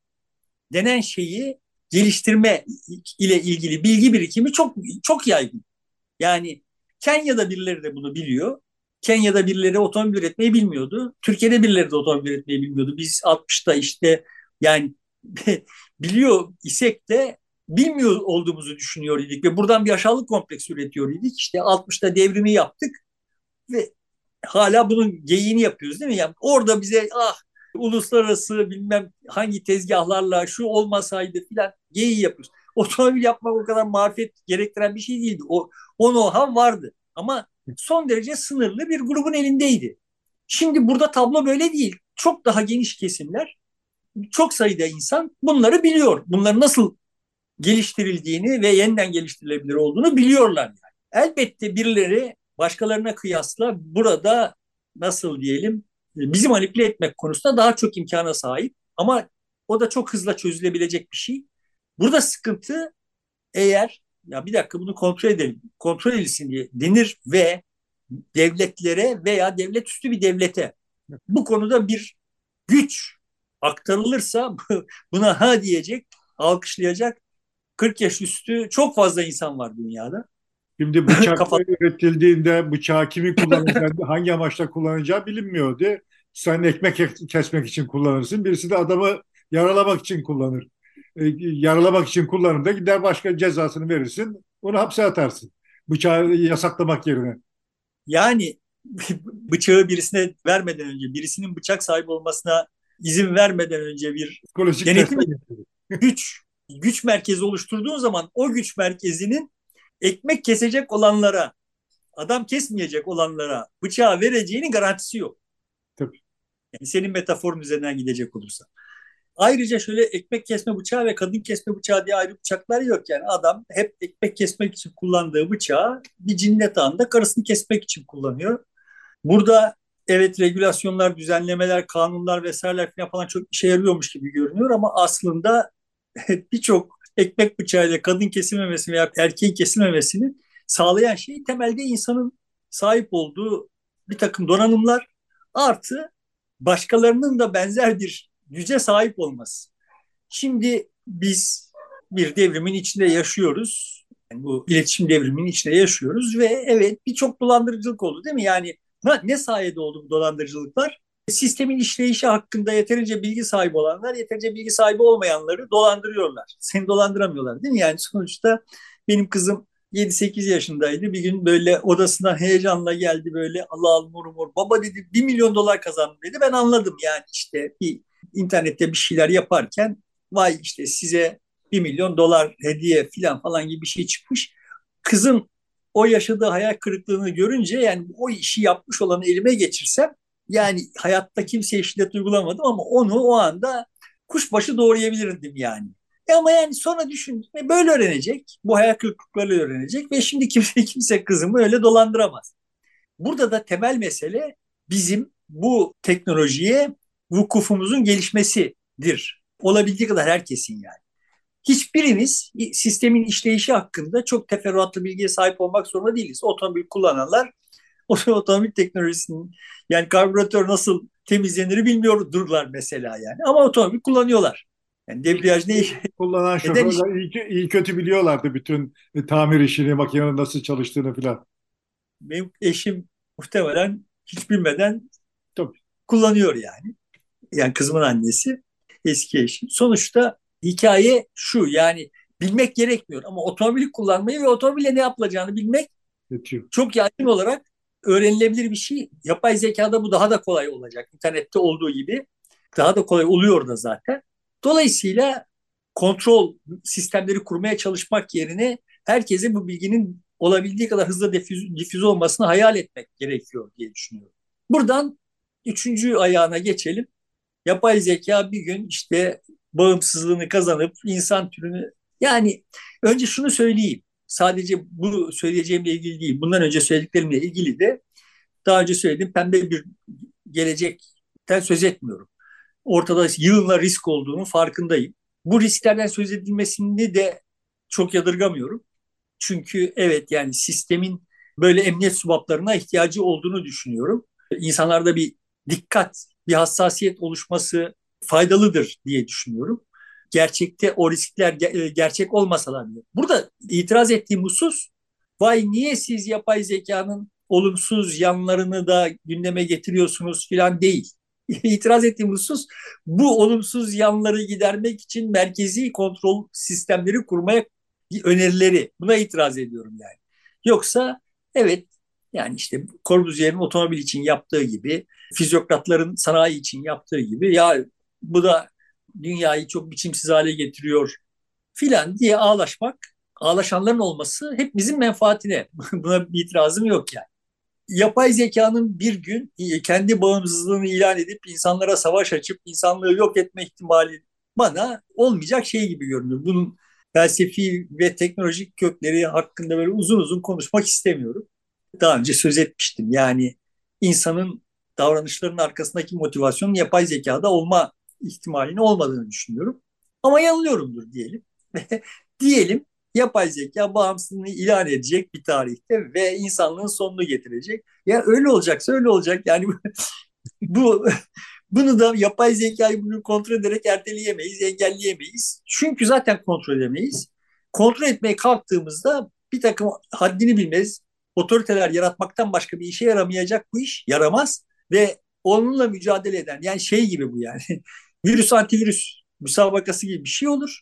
denen şeyi geliştirme ile ilgili bilgi birikimi çok çok yaygın. Yani Kenya'da birileri de bunu biliyor. Kenya'da birileri otomobil üretmeyi bilmiyordu. Türkiye'de birileri de otomobil üretmeyi bilmiyordu. Biz 60'ta işte yani biliyor isek de bilmiyor olduğumuzu düşünüyor idik ve buradan bir aşağılık kompleksi üretiyor idik. İşte 60'ta devrimi yaptık ve hala bunun geyiğini yapıyoruz değil mi? Yani orada bize ah uluslararası bilmem hangi tezgahlarla şu olmasaydı filan geyi yapıyoruz. Otomobil yapmak o kadar marifet gerektiren bir şey değildi. O, o know-how vardı. Ama son derece sınırlı bir grubun elindeydi. Şimdi burada tablo böyle değil. çok daha geniş kesimler, çok sayıda insan bunları biliyor. Bunları nasıl geliştirildiğini ve yeniden geliştirilebilir olduğunu biliyorlar. Yani. Elbette birileri başkalarına kıyasla burada nasıl diyelim bizi manipüle etmek konusunda daha çok imkana sahip ama o da çok hızla çözülebilecek bir şey. Burada sıkıntı eğer ya bir dakika bunu kontrol edelim, kontrol edilsin diye denir ve devletlere veya devlet üstü bir devlete bu konuda bir güç aktarılırsa buna ha diyecek, alkışlayacak 40 yaş üstü çok fazla insan var dünyada. Şimdi bıçak üretildiğinde bıçağı kimi kullanacağı, hangi amaçla kullanacağı bilinmiyordu. Sen ekmek kesmek için kullanırsın, birisi de adamı yaralamak için kullanır. E, yaralamak için kullanır da gider başka cezasını verirsin, onu hapse atarsın. Bıçağı yasaklamak yerine. Yani bıçağı birisine vermeden önce, birisinin bıçak sahibi olmasına izin vermeden önce bir genetik güç güç merkezi oluşturduğun zaman o güç merkezinin ekmek kesecek olanlara, adam kesmeyecek olanlara bıçağı vereceğini garantisi yok. Tabii. Yani senin metaforun üzerinden gidecek olursa. Ayrıca şöyle ekmek kesme bıçağı ve kadın kesme bıçağı diye ayrı bıçaklar yok. Yani adam hep ekmek kesmek için kullandığı bıçağı bir cinnet anında karısını kesmek için kullanıyor. Burada evet regülasyonlar, düzenlemeler, kanunlar vesaireler falan çok işe yarıyormuş gibi görünüyor ama aslında birçok ekmek bıçağıyla kadın kesilmemesi veya erkeğin kesilmemesini sağlayan şey temelde insanın sahip olduğu bir takım donanımlar artı başkalarının da benzer bir güce sahip olması. Şimdi biz bir devrimin içinde yaşıyoruz. Yani bu iletişim devriminin içinde yaşıyoruz ve evet birçok dolandırıcılık oldu değil mi? Yani ne sayede oldu bu dolandırıcılıklar? Sistemin işleyişi hakkında yeterince bilgi sahibi olanlar, yeterince bilgi sahibi olmayanları dolandırıyorlar. Seni dolandıramıyorlar değil mi? Yani sonuçta benim kızım 7-8 yaşındaydı. Bir gün böyle odasına heyecanla geldi böyle Allah Allah murmur. Baba dedi 1 milyon dolar kazandım dedi. Ben anladım yani işte bir internette bir şeyler yaparken vay işte size 1 milyon dolar hediye falan falan gibi bir şey çıkmış. Kızım o yaşadığı hayal kırıklığını görünce yani o işi yapmış olanı elime geçirsem yani hayatta kimseye şiddet uygulamadım ama onu o anda kuşbaşı doğrayabilirdim yani. E ama yani sonra düşün e böyle öğrenecek. Bu hayal kırıklıkları öğrenecek ve şimdi kimse kimse kızımı öyle dolandıramaz. Burada da temel mesele bizim bu teknolojiye vukufumuzun gelişmesidir. Olabildiği kadar herkesin yani. Hiçbirimiz sistemin işleyişi hakkında çok teferruatlı bilgiye sahip olmak zorunda değiliz. Otomobil kullananlar otomobil teknolojisinin yani karbüratör nasıl temizlenir bilmiyorlar mesela yani. Ama otomobil kullanıyorlar. Yani debriyaj ne? Kullanan şoförler iyi, iyi kötü biliyorlardı bütün e, tamir işini, makinenin nasıl çalıştığını filan. Benim eşim muhtemelen hiç bilmeden Tabii. kullanıyor yani. Yani kızımın annesi, eski eşim. Sonuçta hikaye şu yani bilmek gerekmiyor ama otomobili kullanmayı ve otomobille ne yapılacağını bilmek Yetiyor. çok yaygın olarak öğrenilebilir bir şey. Yapay zekada bu daha da kolay olacak. İnternette olduğu gibi daha da kolay oluyor da zaten. Dolayısıyla kontrol sistemleri kurmaya çalışmak yerine herkese bu bilginin olabildiği kadar hızlı difüz, difüz olmasını hayal etmek gerekiyor diye düşünüyorum. Buradan üçüncü ayağına geçelim. Yapay zeka bir gün işte bağımsızlığını kazanıp insan türünü yani önce şunu söyleyeyim sadece bu söyleyeceğimle ilgili değil, bundan önce söylediklerimle ilgili de daha önce söylediğim pembe bir gelecekten söz etmiyorum. Ortada yığınla risk olduğunu farkındayım. Bu risklerden söz edilmesini de çok yadırgamıyorum. Çünkü evet yani sistemin böyle emniyet subaplarına ihtiyacı olduğunu düşünüyorum. İnsanlarda bir dikkat, bir hassasiyet oluşması faydalıdır diye düşünüyorum gerçekte o riskler e, gerçek olmasalar bile. Burada itiraz ettiğim husus vay niye siz yapay zekanın olumsuz yanlarını da gündeme getiriyorsunuz filan değil. İtiraz ettiğim husus bu olumsuz yanları gidermek için merkezi kontrol sistemleri kurmaya önerileri. Buna itiraz ediyorum yani. Yoksa evet yani işte Corbusier'in otomobil için yaptığı gibi, fizyokratların sanayi için yaptığı gibi ya bu da dünyayı çok biçimsiz hale getiriyor filan diye ağlaşmak, ağlaşanların olması hep bizim menfaatine. Buna bir itirazım yok yani. yapay zekanın bir gün kendi bağımsızlığını ilan edip insanlara savaş açıp insanlığı yok etme ihtimali bana olmayacak şey gibi görünüyor. Bunun felsefi ve teknolojik kökleri hakkında böyle uzun uzun konuşmak istemiyorum. Daha önce söz etmiştim. Yani insanın davranışların arkasındaki motivasyonun yapay zekada olma ihtimalinin olmadığını düşünüyorum. Ama yanılıyorumdur diyelim. diyelim yapay zeka bağımsızlığını ilan edecek bir tarihte ve insanlığın sonunu getirecek. Ya öyle olacaksa öyle olacak. Yani bu bunu da yapay zekayı bunu kontrol ederek erteleyemeyiz, engelleyemeyiz. Çünkü zaten kontrol edemeyiz. Kontrol etmeye kalktığımızda bir takım haddini bilmez, otoriteler yaratmaktan başka bir işe yaramayacak bu iş, yaramaz ve onunla mücadele eden yani şey gibi bu yani virüs antivirüs müsabakası gibi bir şey olur.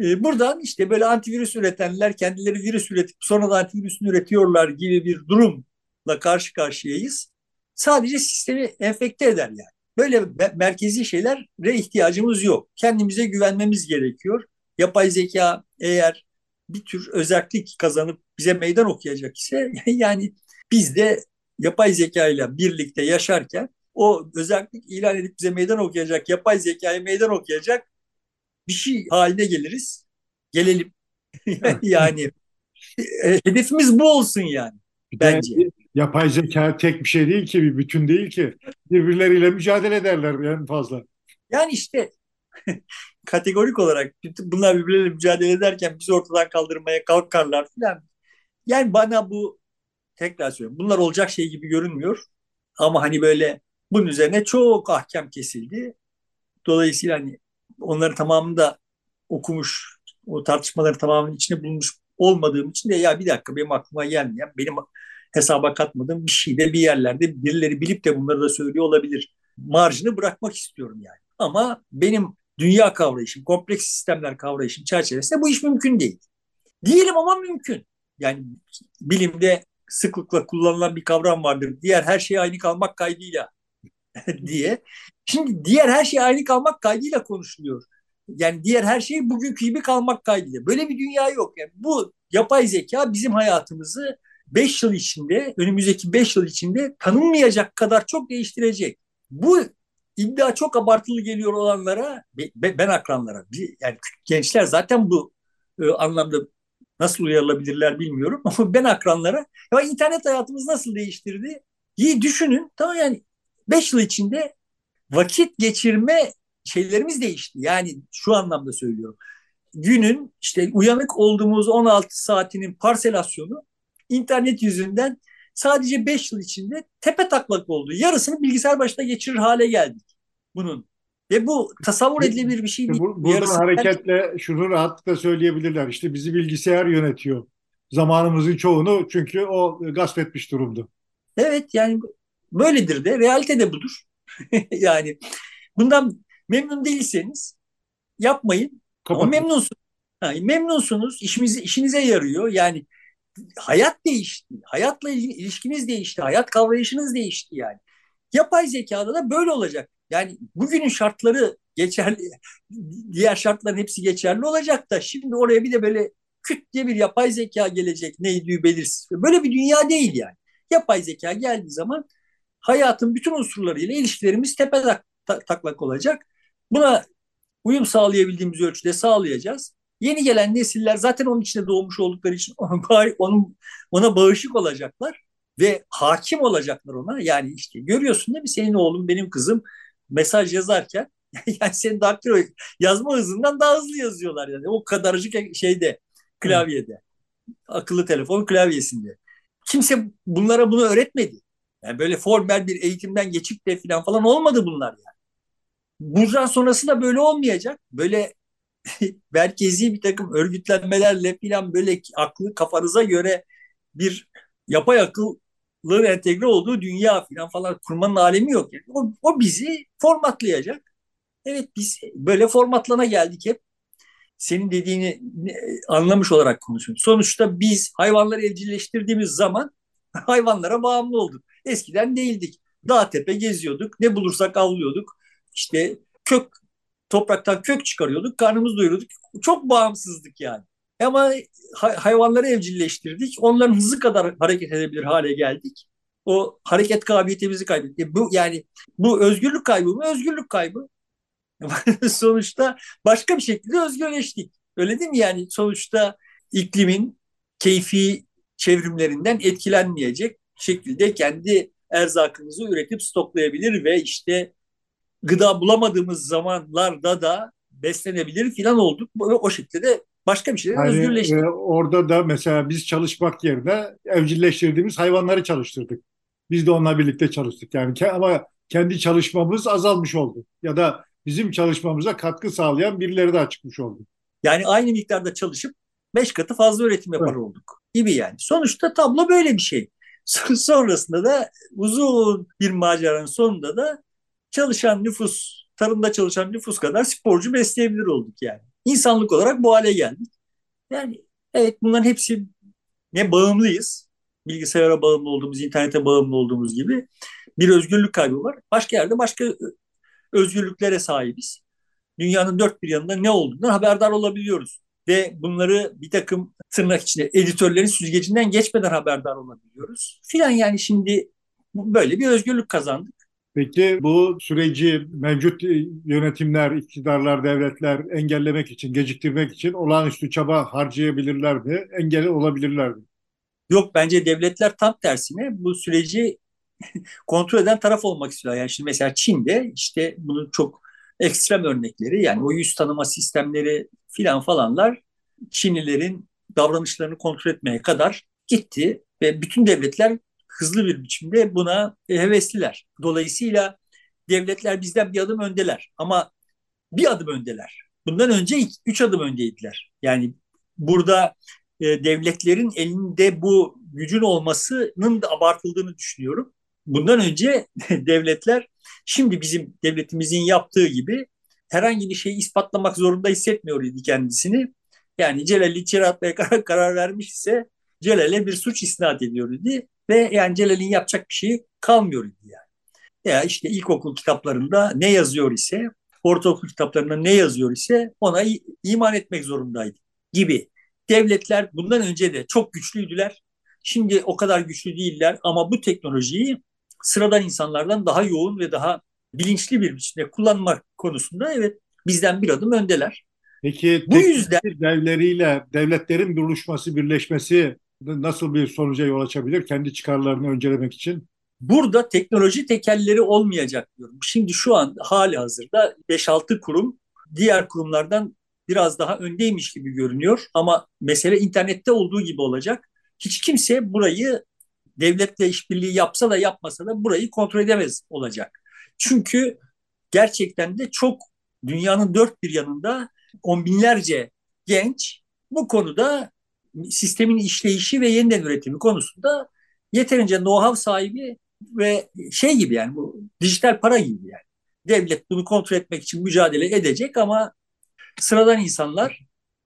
Ee, buradan işte böyle antivirüs üretenler kendileri virüs üretip sonra da antivirüsünü üretiyorlar gibi bir durumla karşı karşıyayız. Sadece sistemi enfekte eder yani. Böyle merkezi şeylere ihtiyacımız yok. Kendimize güvenmemiz gerekiyor. Yapay zeka eğer bir tür özellik kazanıp bize meydan okuyacak ise yani biz de yapay zeka ile birlikte yaşarken o özellik ilan edip bize meydan okuyacak, yapay zekayı meydan okuyacak bir şey haline geliriz. Gelelim. yani e, hedefimiz bu olsun yani. Bence. Yapay zeka tek bir şey değil ki, bir bütün değil ki. Birbirleriyle mücadele ederler en fazla. Yani işte kategorik olarak bunlar birbirleriyle mücadele ederken bizi ortadan kaldırmaya kalkarlar filan. Yani bana bu tekrar söylüyorum. Bunlar olacak şey gibi görünmüyor. Ama hani böyle bunun üzerine çok ahkam kesildi. Dolayısıyla hani onların tamamını da okumuş, o tartışmaları tamamının içine bulmuş olmadığım için de ya bir dakika benim aklıma gelmeyen, benim hesaba katmadığım bir şey de bir yerlerde birileri bilip de bunları da söylüyor olabilir. Marjını bırakmak istiyorum yani. Ama benim dünya kavrayışım, kompleks sistemler kavrayışım çerçevesinde bu iş mümkün değil. Diyelim ama mümkün. Yani bilimde sıklıkla kullanılan bir kavram vardır. Diğer her şeye aynı kalmak kaydıyla diye. Şimdi diğer her şey aynı kalmak kaydıyla konuşuluyor. Yani diğer her şey bugünkü gibi kalmak kaydıyla. Böyle bir dünya yok. Yani bu yapay zeka bizim hayatımızı 5 yıl içinde, önümüzdeki 5 yıl içinde tanınmayacak kadar çok değiştirecek. Bu iddia çok abartılı geliyor olanlara, ben akranlara, yani gençler zaten bu e, anlamda nasıl uyarılabilirler bilmiyorum ama ben akranlara ya internet hayatımız nasıl değiştirdi? İyi düşünün. Tamam yani 5 yıl içinde vakit geçirme şeylerimiz değişti. Yani şu anlamda söylüyorum. Günün işte uyanık olduğumuz 16 saatinin parselasyonu internet yüzünden sadece 5 yıl içinde tepe taklak oldu. Yarısını bilgisayar başında geçirir hale geldik bunun. Ve bu tasavvur edilebilir bir şey değil. Buradan Yarısı hareketle şunu rahatlıkla söyleyebilirler. İşte bizi bilgisayar yönetiyor. Zamanımızın çoğunu çünkü o gasp etmiş durumda. Evet yani böyledir de. Realite de budur. yani bundan memnun değilseniz yapmayın. Kapatın. Ama memnunsunuz. Yani memnunsunuz. İşimizi, işinize yarıyor. Yani hayat değişti. Hayatla ilişkiniz değişti. Hayat kavrayışınız değişti yani. Yapay zekada da böyle olacak. Yani bugünün şartları geçerli, diğer şartların hepsi geçerli olacak da şimdi oraya bir de böyle küt diye bir yapay zeka gelecek neydi belirsiz. Böyle bir dünya değil yani. Yapay zeka geldiği zaman hayatın bütün unsurlarıyla ilişkilerimiz tepe tak, tak, taklak olacak. Buna uyum sağlayabildiğimiz ölçüde sağlayacağız. Yeni gelen nesiller zaten onun içinde doğmuş oldukları için ona bağışık olacaklar ve hakim olacaklar ona. Yani işte görüyorsun değil mi senin oğlun benim kızım mesaj yazarken yani senin daktilo yazma hızından daha hızlı yazıyorlar yani o kadarcık şeyde klavyede. Akıllı telefon klavyesinde. Kimse bunlara bunu öğretmedi. Yani böyle formel bir eğitimden geçip de falan falan olmadı bunlar yani. Buradan sonrası da böyle olmayacak. Böyle merkezi bir takım örgütlenmelerle falan böyle aklı kafanıza göre bir yapay akıllı entegre olduğu dünya falan falan kurmanın alemi yok. Yani o, o bizi formatlayacak. Evet biz böyle formatlana geldik hep. Senin dediğini anlamış olarak konuşuyorum. Sonuçta biz hayvanları evcilleştirdiğimiz zaman hayvanlara bağımlı olduk. Eskiden değildik. Dağ tepe geziyorduk. Ne bulursak avlıyorduk. İşte kök topraktan kök çıkarıyorduk. Karnımızı doyuruyorduk. Çok bağımsızdık yani. Ama hayvanları evcilleştirdik. Onların hızı kadar hareket edebilir hale geldik. o hareket kabiliyetimizi kaybettik. Bu yani bu özgürlük kaybı mı? Özgürlük kaybı. sonuçta başka bir şekilde özgürleştik. Öyle değil mi? Yani sonuçta iklimin keyfi çevrimlerinden etkilenmeyecek şekilde kendi erzakımızı üretip stoklayabilir ve işte gıda bulamadığımız zamanlarda da beslenebilir filan olduk. O şekilde de başka bir şeyden yani, özgürleştik. E, orada da mesela biz çalışmak yerine evcilleştirdiğimiz hayvanları çalıştırdık. Biz de onunla birlikte çalıştık. Yani ama kendi çalışmamız azalmış oldu. Ya da bizim çalışmamıza katkı sağlayan birileri daha çıkmış oldu. Yani aynı miktarda çalışıp beş katı fazla üretim yapar evet. olduk gibi yani. Sonuçta tablo böyle bir şey. Sonrasında da uzun bir maceranın sonunda da çalışan nüfus, tarımda çalışan nüfus kadar sporcu besleyebilir olduk yani. İnsanlık olarak bu hale geldik. Yani evet bunların hepsi ne bağımlıyız. Bilgisayara bağımlı olduğumuz, internete bağımlı olduğumuz gibi bir özgürlük kaybı var. Başka yerde başka özgürlüklere sahibiz. Dünyanın dört bir yanında ne olduğundan haberdar olabiliyoruz. Ve bunları bir takım tırnak içinde editörlerin süzgecinden geçmeden haberdar olabiliyoruz. Filan yani şimdi böyle bir özgürlük kazandık. Peki bu süreci mevcut yönetimler, iktidarlar, devletler engellemek için, geciktirmek için olağanüstü çaba harcayabilirler mi? Engel olabilirler mi? Yok bence devletler tam tersine bu süreci kontrol eden taraf olmak istiyor. Yani şimdi mesela Çin'de işte bunun çok ekstrem örnekleri yani o yüz tanıma sistemleri filan falanlar Çinlilerin davranışlarını kontrol etmeye kadar gitti ve bütün devletler hızlı bir biçimde buna hevesliler. Dolayısıyla devletler bizden bir adım öndeler ama bir adım öndeler. Bundan önce üç adım öndeydiler. Yani burada e, devletlerin elinde bu gücün olmasının da abartıldığını düşünüyorum. Bundan önce devletler şimdi bizim devletimizin yaptığı gibi herhangi bir şeyi ispatlamak zorunda hissetmiyor kendisini. Yani Celal'i içeri atmaya karar, karar vermiş ise Celal'e bir suç isnat ediyor. Ve yani Celal'in yapacak bir şeyi kalmıyor idi yani. Ya işte ilkokul kitaplarında ne yazıyor ise, ortaokul kitaplarında ne yazıyor ise ona iman etmek zorundaydı gibi. Devletler bundan önce de çok güçlüydüler. Şimdi o kadar güçlü değiller ama bu teknolojiyi sıradan insanlardan daha yoğun ve daha bilinçli bir biçimde kullanmak konusunda evet bizden bir adım öndeler. Peki bu yüzden devleriyle devletlerin buluşması, birleşmesi nasıl bir sonuca yol açabilir kendi çıkarlarını öncelemek için? Burada teknoloji tekelleri olmayacak diyorum. Şimdi şu an hali hazırda 5-6 kurum diğer kurumlardan biraz daha öndeymiş gibi görünüyor. Ama mesele internette olduğu gibi olacak. Hiç kimse burayı devletle işbirliği yapsa da yapmasa da burayı kontrol edemez olacak. Çünkü gerçekten de çok dünyanın dört bir yanında on binlerce genç bu konuda sistemin işleyişi ve yeniden üretimi konusunda yeterince know-how sahibi ve şey gibi yani bu dijital para gibi yani. Devlet bunu kontrol etmek için mücadele edecek ama sıradan insanlar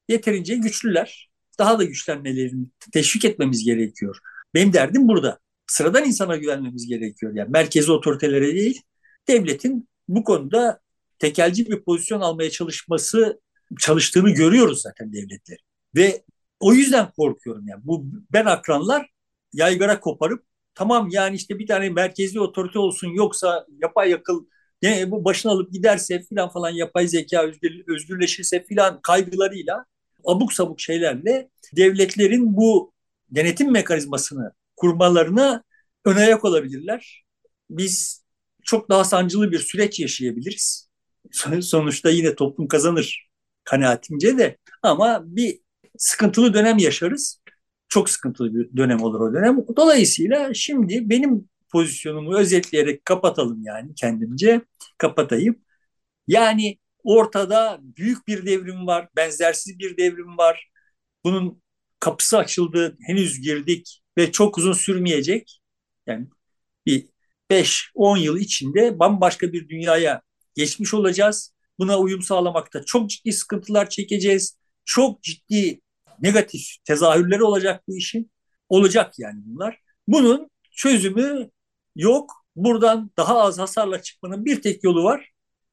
yeterince güçlüler. Daha da güçlenmelerini teşvik etmemiz gerekiyor. Benim derdim burada. Sıradan insana güvenmemiz gerekiyor. Yani merkezi otoritelere değil, devletin bu konuda tekelci bir pozisyon almaya çalışması çalıştığını görüyoruz zaten devletler. Ve o yüzden korkuyorum yani. Bu ben akranlar yaygara koparıp tamam yani işte bir tane merkezi otorite olsun yoksa yapay yakıl ne, bu başına alıp giderse filan falan yapay zeka özgür, özgürleşirse filan kaygılarıyla abuk sabuk şeylerle devletlerin bu denetim mekanizmasını kurmalarına ön ayak olabilirler. Biz çok daha sancılı bir süreç yaşayabiliriz. Sonuçta yine toplum kazanır kanaatimce de ama bir sıkıntılı dönem yaşarız. Çok sıkıntılı bir dönem olur o dönem. Dolayısıyla şimdi benim pozisyonumu özetleyerek kapatalım yani kendimce kapatayım. Yani ortada büyük bir devrim var, benzersiz bir devrim var. Bunun kapısı açıldı, henüz girdik ve çok uzun sürmeyecek. Yani bir 5-10 yıl içinde bambaşka bir dünyaya geçmiş olacağız. Buna uyum sağlamakta çok ciddi sıkıntılar çekeceğiz. Çok ciddi negatif tezahürleri olacak bu işin. Olacak yani bunlar. Bunun çözümü yok. Buradan daha az hasarla çıkmanın bir tek yolu var.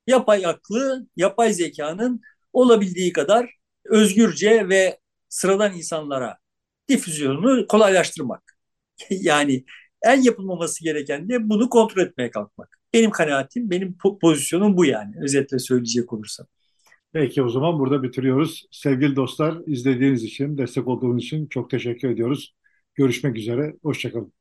Yapay aklı, yapay zekanın olabildiği kadar özgürce ve sıradan insanlara difüzyonunu kolaylaştırmak. yani En yapılmaması gereken de bunu kontrol etmeye kalkmak. Benim kanaatim, benim pozisyonum bu yani. Özetle söyleyecek olursam. Peki o zaman burada bitiriyoruz. Sevgili dostlar izlediğiniz için, destek olduğunuz için çok teşekkür ediyoruz. Görüşmek üzere, hoşçakalın.